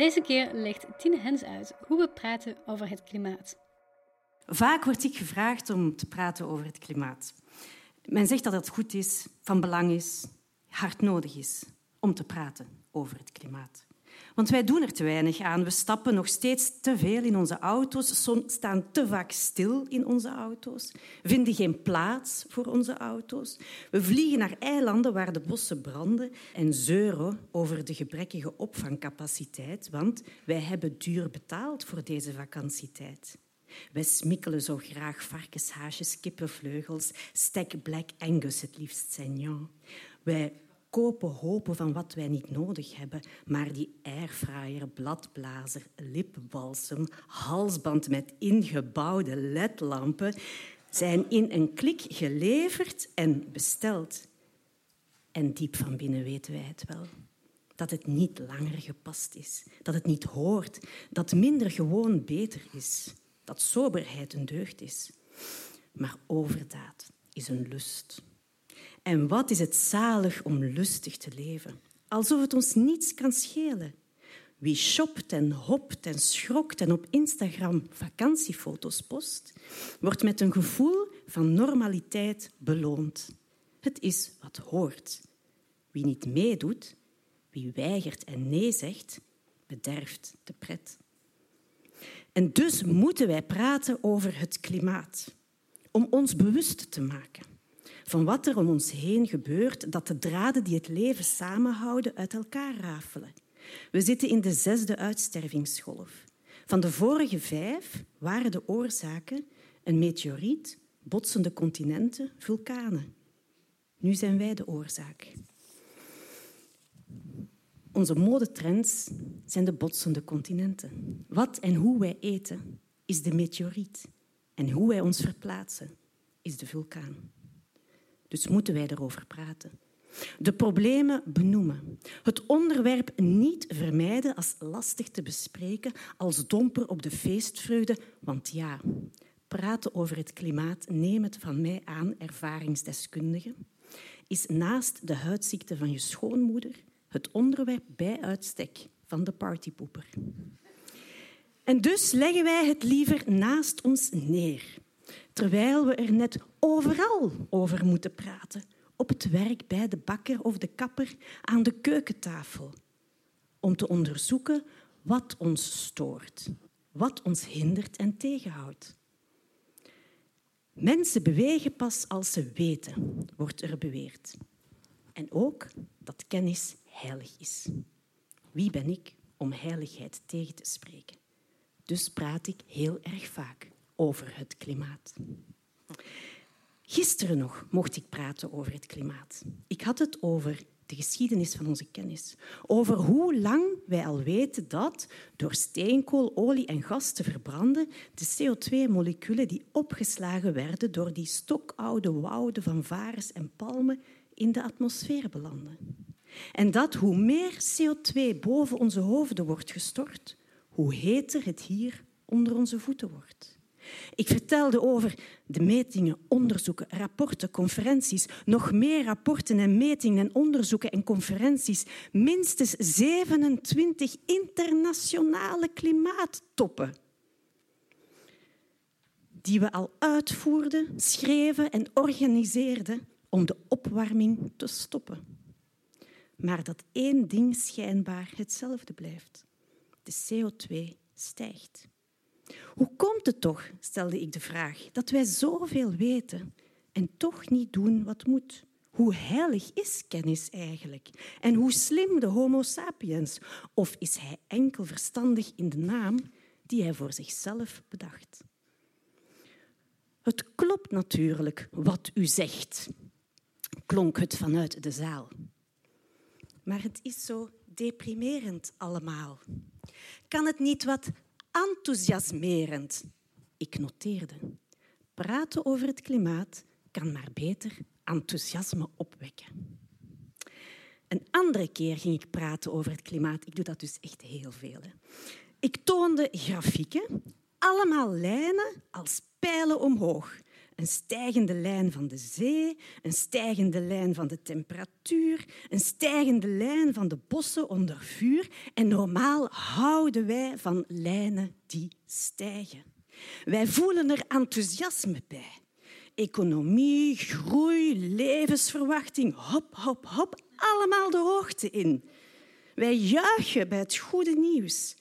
Deze keer legt Tine Hens uit hoe we praten over het klimaat. Vaak word ik gevraagd om te praten over het klimaat. Men zegt dat het goed is, van belang is, hard nodig is om te praten over het klimaat. Want wij doen er te weinig aan. We stappen nog steeds te veel in onze auto's, staan te vaak stil in onze auto's, vinden geen plaats voor onze auto's. We vliegen naar eilanden waar de bossen branden en zeuren over de gebrekkige opvangcapaciteit, want wij hebben duur betaald voor deze vakantietijd. Wij smikkelen zo graag varkenshaasjes, kippenvleugels, stek Black Angus het liefst Saignon. Wij kopen hopen van wat wij niet nodig hebben, maar die airfryer, bladblazer, lipbalsem, halsband met ingebouwde ledlampen zijn in een klik geleverd en besteld. En diep van binnen weten wij het wel. Dat het niet langer gepast is, dat het niet hoort, dat minder gewoon beter is dat soberheid een deugd is. Maar overdaad is een lust. En wat is het zalig om lustig te leven, alsof het ons niets kan schelen. Wie shopt en hopt en schrokt en op Instagram vakantiefoto's post, wordt met een gevoel van normaliteit beloond. Het is wat hoort. Wie niet meedoet, wie weigert en nee zegt, bederft de pret. En dus moeten wij praten over het klimaat, om ons bewust te maken van wat er om ons heen gebeurt, dat de draden die het leven samenhouden uit elkaar rafelen. We zitten in de zesde uitstervingsgolf. Van de vorige vijf waren de oorzaken een meteoriet, botsende continenten, vulkanen. Nu zijn wij de oorzaak. Onze modetrends zijn de botsende continenten. Wat en hoe wij eten is de meteoriet. En hoe wij ons verplaatsen is de vulkaan. Dus moeten wij erover praten. De problemen benoemen. Het onderwerp niet vermijden als lastig te bespreken, als domper op de feestvreugde. Want ja, praten over het klimaat, neem het van mij aan, ervaringsdeskundige, is naast de huidziekte van je schoonmoeder het onderwerp bij uitstek van de partypoeper. En dus leggen wij het liever naast ons neer, terwijl we er net overal over moeten praten. Op het werk, bij de bakker of de kapper, aan de keukentafel. Om te onderzoeken wat ons stoort, wat ons hindert en tegenhoudt. Mensen bewegen pas als ze weten, wordt er beweerd. En ook dat kennis heilig is. Wie ben ik om heiligheid tegen te spreken? Dus praat ik heel erg vaak over het klimaat. Gisteren nog mocht ik praten over het klimaat. Ik had het over de geschiedenis van onze kennis. Over hoe lang wij al weten dat door steenkool, olie en gas te verbranden de CO2-moleculen die opgeslagen werden door die stokoude wouden van varens en palmen in de atmosfeer belanden. En dat hoe meer CO2 boven onze hoofden wordt gestort, hoe heter het hier onder onze voeten wordt. Ik vertelde over de metingen, onderzoeken, rapporten, conferenties, nog meer rapporten en metingen en onderzoeken en conferenties, minstens 27 internationale klimaattoppen die we al uitvoerden, schreven en organiseerden om de opwarming te stoppen maar dat één ding schijnbaar hetzelfde blijft. De CO2 stijgt. Hoe komt het toch, stelde ik de vraag, dat wij zoveel weten en toch niet doen wat moet? Hoe heilig is kennis eigenlijk? En hoe slim de Homo sapiens? Of is hij enkel verstandig in de naam die hij voor zichzelf bedacht? Het klopt natuurlijk wat u zegt, klonk het vanuit de zaal. maar het is zo deprimerend allemaal. Kan het niet wat enthousiasmerend? Ik noteerde. Praten over het klimaat kan maar beter enthousiasme opwekken. Een andere keer ging ik praten over het klimaat. Ik doe dat dus echt heel veel. Hè. Ik toonde grafieken, allemaal lijnen als pijlen omhoog. Een stijgende lijn van de zee, een stijgende lijn van de temperatuur, een stijgende lijn van de bossen onder vuur. En normaal houden wij van lijnen die stijgen. Wij voelen er enthousiasme bij. Economie, groei, levensverwachting, hop, hop, hop, allemaal de hoogte in. Wij juichen bij het goede nieuws.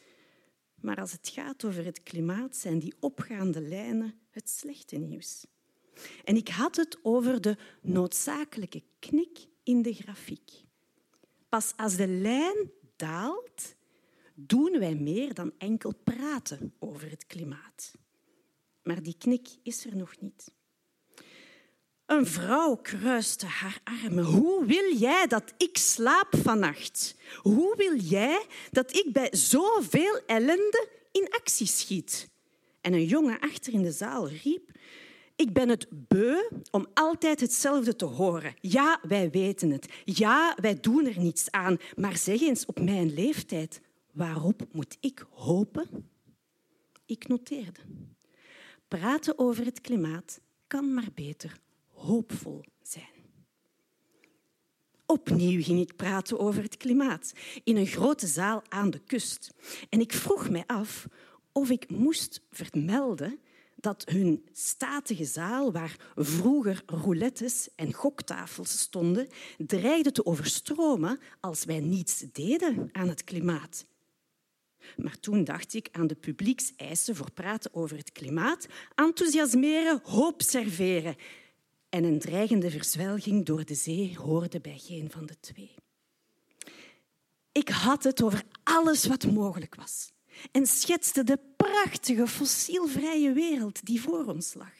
Maar als het gaat over het klimaat, zijn die opgaande lijnen het slechte nieuws. En ik had het over de noodzakelijke knik in de grafiek. Pas als de lijn daalt, doen wij meer dan enkel praten over het klimaat. Maar die knik is er nog niet. Een vrouw kruiste haar armen. Hoe wil jij dat ik slaap vannacht? Hoe wil jij dat ik bij zoveel ellende in actie schiet? En een jongen achter in de zaal riep: Ik ben het beu om altijd hetzelfde te horen. Ja, wij weten het. Ja, wij doen er niets aan. Maar zeg eens op mijn leeftijd, waarop moet ik hopen? Ik noteerde. Praten over het klimaat kan maar beter hoopvol zijn. Opnieuw ging ik praten over het klimaat in een grote zaal aan de kust. En ik vroeg mij af of ik moest vermelden dat hun statige zaal, waar vroeger roulettes en goktafels stonden, dreigde te overstromen als wij niets deden aan het klimaat. Maar toen dacht ik aan de publiekseisen voor praten over het klimaat, enthousiasmeren, hoop serveren en een dreigende verzwelging door de zee hoorde bij geen van de twee. Ik had het over alles wat mogelijk was en schetste de prachtige fossielvrije wereld die voor ons lag.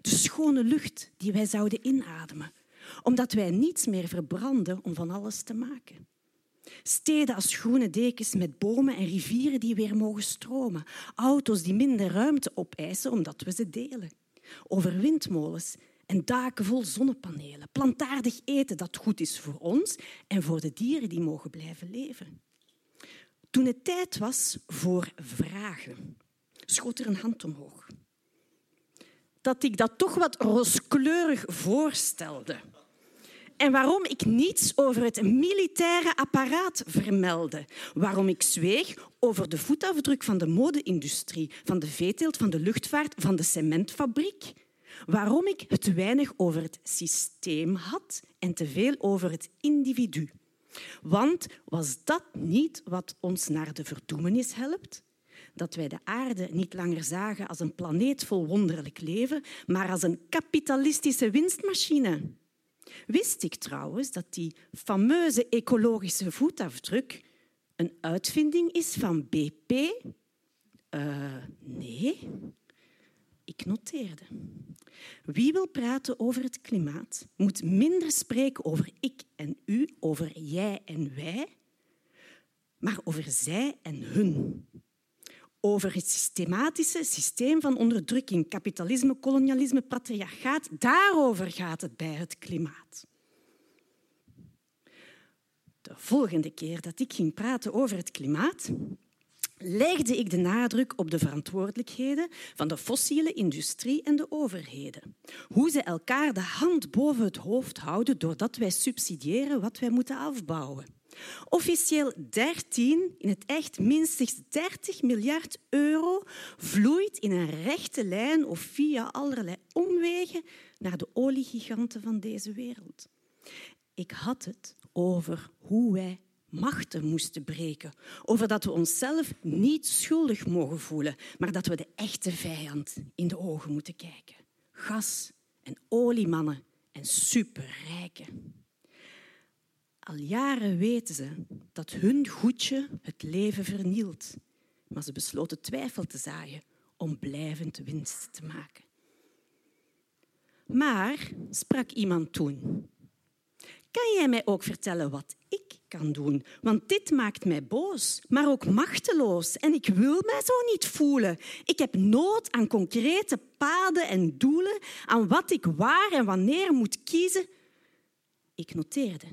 De schone lucht die wij zouden inademen, omdat wij niets meer verbranden om van alles te maken. Steden als groene dekens met bomen en rivieren die weer mogen stromen. Auto's die minder ruimte opeisen omdat we ze delen. Over windmolens en daken vol zonnepanelen. Plantaardig eten dat goed is voor ons en voor de dieren die mogen blijven leven. Toen het tijd was voor vragen, schoot er een hand omhoog. Dat ik dat toch wat rooskleurig voorstelde. En waarom ik niets over het militaire apparaat vermeldde. Waarom ik zweeg over de voetafdruk van de mode-industrie, van de veeteelt, van de luchtvaart, van de cementfabriek waarom ik het weinig over het systeem had en te veel over het individu. Want was dat niet wat ons naar de verdoemenis helpt? Dat wij de aarde niet langer zagen als een planeet vol wonderlijk leven, maar als een kapitalistische winstmachine. Wist ik trouwens dat die fameuze ecologische voetafdruk een uitvinding is van BP? Uh, nee. Ik noteerde. Wie wil praten over het klimaat, moet minder spreken over ik en u, over jij en wij, maar over zij en hun. Over het systematische systeem van onderdrukking, kapitalisme, kolonialisme, patriarchaat. Daarover gaat het bij het klimaat. De volgende keer dat ik ging praten over het klimaat, legde ik de nadruk op de verantwoordelijkheden van de fossiele industrie en de overheden. Hoe ze elkaar de hand boven het hoofd houden doordat wij subsidiëren wat wij moeten afbouwen. Officieel 13, in het echt minstens 30 miljard euro vloeit in een rechte lijn of via allerlei omwegen naar de oliegiganten van deze wereld. Ik had het over hoe wij machten moesten breken. Over dat we onszelf niet schuldig mogen voelen, maar dat we de echte vijand in de ogen moeten kijken. Gas- en oliemannen en superrijken. Al jaren weten ze dat hun goedje het leven vernielt, maar ze besloten twijfel te zaaien om blijvend winst te maken. Maar, sprak iemand toen, kan jij mij ook vertellen wat ik kan doen. Want dit maakt mij boos, maar ook machteloos. En ik wil mij zo niet voelen. Ik heb nood aan concrete paden en doelen, aan wat ik waar en wanneer moet kiezen. Ik noteerde.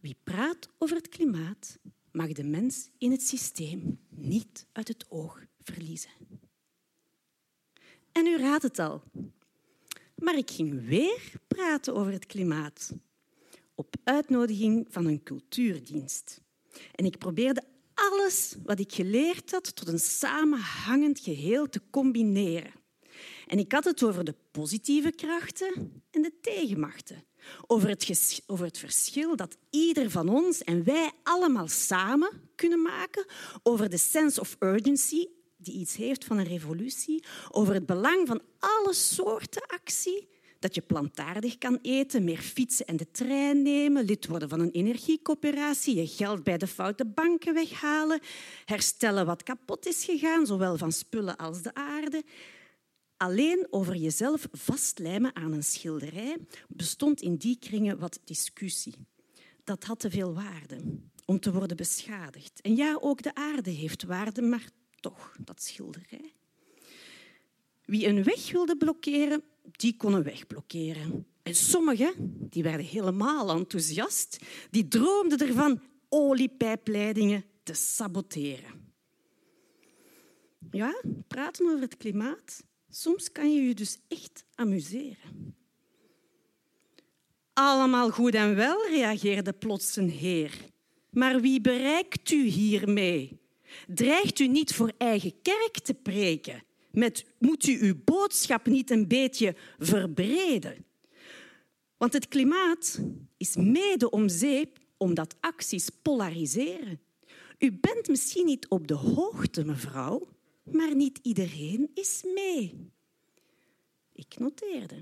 Wie praat over het klimaat, mag de mens in het systeem niet uit het oog verliezen. En u raadt het al. Maar ik ging weer praten over het klimaat op uitnodiging van een cultuurdienst. En ik probeerde alles wat ik geleerd had tot een samenhangend geheel te combineren. En ik had het over de positieve krachten en de tegenmachten. Over het, over het verschil dat ieder van ons en wij allemaal samen kunnen maken. Over de sense of urgency die iets heeft van een revolutie. Over het belang van alle soorten actie dat je plantaardig kan eten, meer fietsen en de trein nemen, lid worden van een energiecoöperatie, je geld bij de foute banken weghalen, herstellen wat kapot is gegaan, zowel van spullen als de aarde. Alleen over jezelf vastlijmen aan een schilderij bestond in die kringen wat discussie. Dat had te veel waarde om te worden beschadigd. En ja, ook de aarde heeft waarde, maar toch, dat schilderij. Wie een weg wilde blokkeren, die kon een weg blokkeren. En sommigen die werden helemaal enthousiast. Die droomden ervan oliepijpleidingen te saboteren. Ja, praten over het klimaat. Soms kan je je dus echt amuseren. Allemaal goed en wel, reageerde plots een heer. Maar wie bereikt u hiermee? Dreigt u niet voor eigen kerk te preken? Met moet u uw boodschap niet een beetje verbreden? Want het klimaat is mede om zeep omdat acties polariseren. U bent misschien niet op de hoogte, mevrouw, maar niet iedereen is mee. Ik noteerde.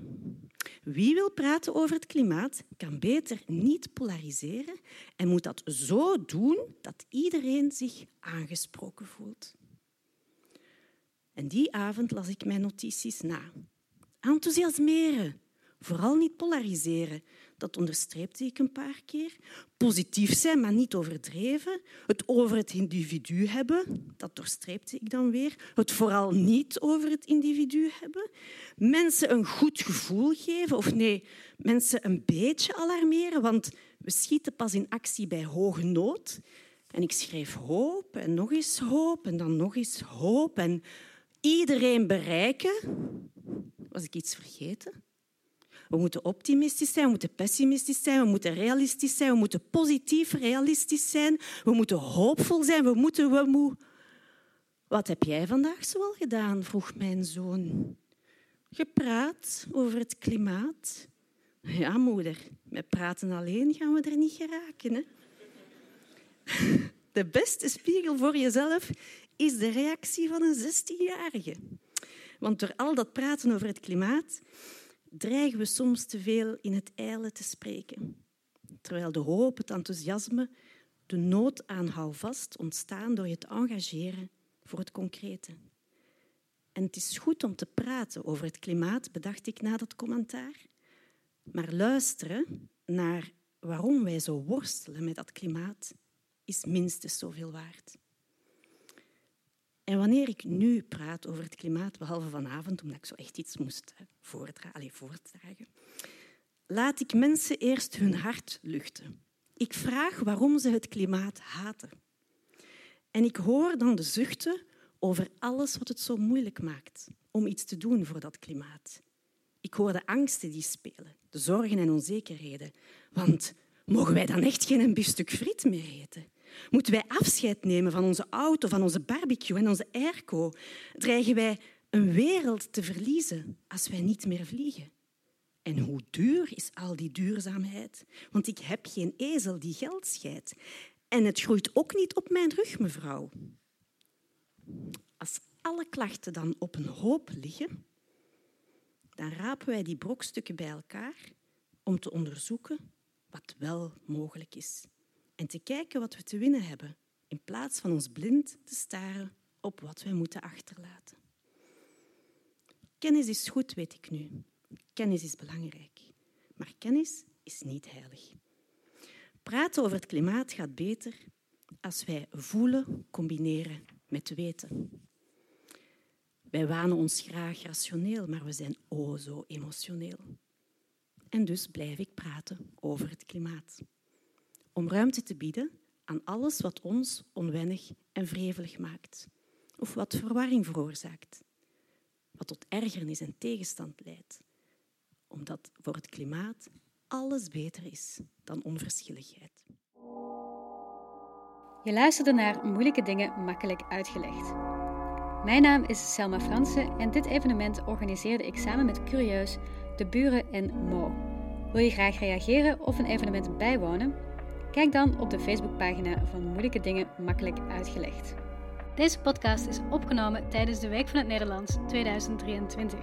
Wie wil praten over het klimaat, kan beter niet polariseren en moet dat zo doen dat iedereen zich aangesproken voelt. En die avond las ik mijn notities na. Enthousiasmeren, vooral niet polariseren. Dat onderstreepte ik een paar keer. Positief zijn, maar niet overdreven. Het over het individu hebben, dat doorstreepte ik dan weer. Het vooral niet over het individu hebben. Mensen een goed gevoel geven, of nee, mensen een beetje alarmeren, want we schieten pas in actie bij hoge nood. En ik schreef hoop en nog eens hoop en dan nog eens hoop. En iedereen bereiken. Was ik iets vergeten? We moeten optimistisch zijn, we moeten pessimistisch zijn, we moeten realistisch zijn, we moeten positief realistisch zijn, we moeten hoopvol zijn, we moeten... We moe. Wat heb jij vandaag zoal gedaan? vroeg mijn zoon. Gepraat over het klimaat. Ja, moeder, met praten alleen gaan we er niet geraken. Hè? De beste spiegel voor jezelf is de reactie van een 16-jarige. Want door al dat praten over het klimaat dreigen we soms te veel in het ijle te spreken. Terwijl de hoop, het enthousiasme, de nood aan houvast ontstaan door je te engageren voor het concrete. En het is goed om te praten over het klimaat, bedacht ik na dat commentaar. Maar luisteren naar waarom wij zo worstelen met dat klimaat is minstens zoveel waard. En wanneer ik nu praat over het klimaat, behalve vanavond, omdat ik zo echt iets moest voordragen, voordragen, laat ik mensen eerst hun hart luchten. Ik vraag waarom ze het klimaat haten. En ik hoor dan de zuchten over alles wat het zo moeilijk maakt om iets te doen voor dat klimaat. Ik hoor de angsten die spelen, de zorgen en onzekerheden. Want mogen wij dan echt geen biefstuk friet meer eten? Moeten wij afscheid nemen van onze auto, van onze barbecue en onze airco? Dreigen wij een wereld te verliezen als wij niet meer vliegen? En hoe duur is al die duurzaamheid? Want ik heb geen ezel die geld scheidt. En het groeit ook niet op mijn rug, mevrouw. Als alle klachten dan op een hoop liggen, dan rapen wij die brokstukken bij elkaar om te onderzoeken wat wel mogelijk is en te kijken wat we te winnen hebben, in plaats van ons blind te staren op wat wij moeten achterlaten. Kennis is goed, weet ik nu. Kennis is belangrijk. Maar kennis is niet heilig. Praten over het klimaat gaat beter als wij voelen combineren met weten. Wij wanen ons graag rationeel, maar we zijn o zo emotioneel. En dus blijf ik praten over het klimaat. Om ruimte te bieden aan alles wat ons onwennig en wrevelig maakt, of wat verwarring veroorzaakt, wat tot ergernis en tegenstand leidt, omdat voor het klimaat alles beter is dan onverschilligheid. Je luisterde naar Moeilijke Dingen Makkelijk Uitgelegd. Mijn naam is Selma Fransen en dit evenement organiseerde ik samen met Curieus, De Buren en Mo. Wil je graag reageren of een evenement bijwonen? Kijk dan op de Facebookpagina van Moeilijke Dingen Makkelijk Uitgelegd. Deze podcast is opgenomen tijdens de Week van het Nederlands 2023.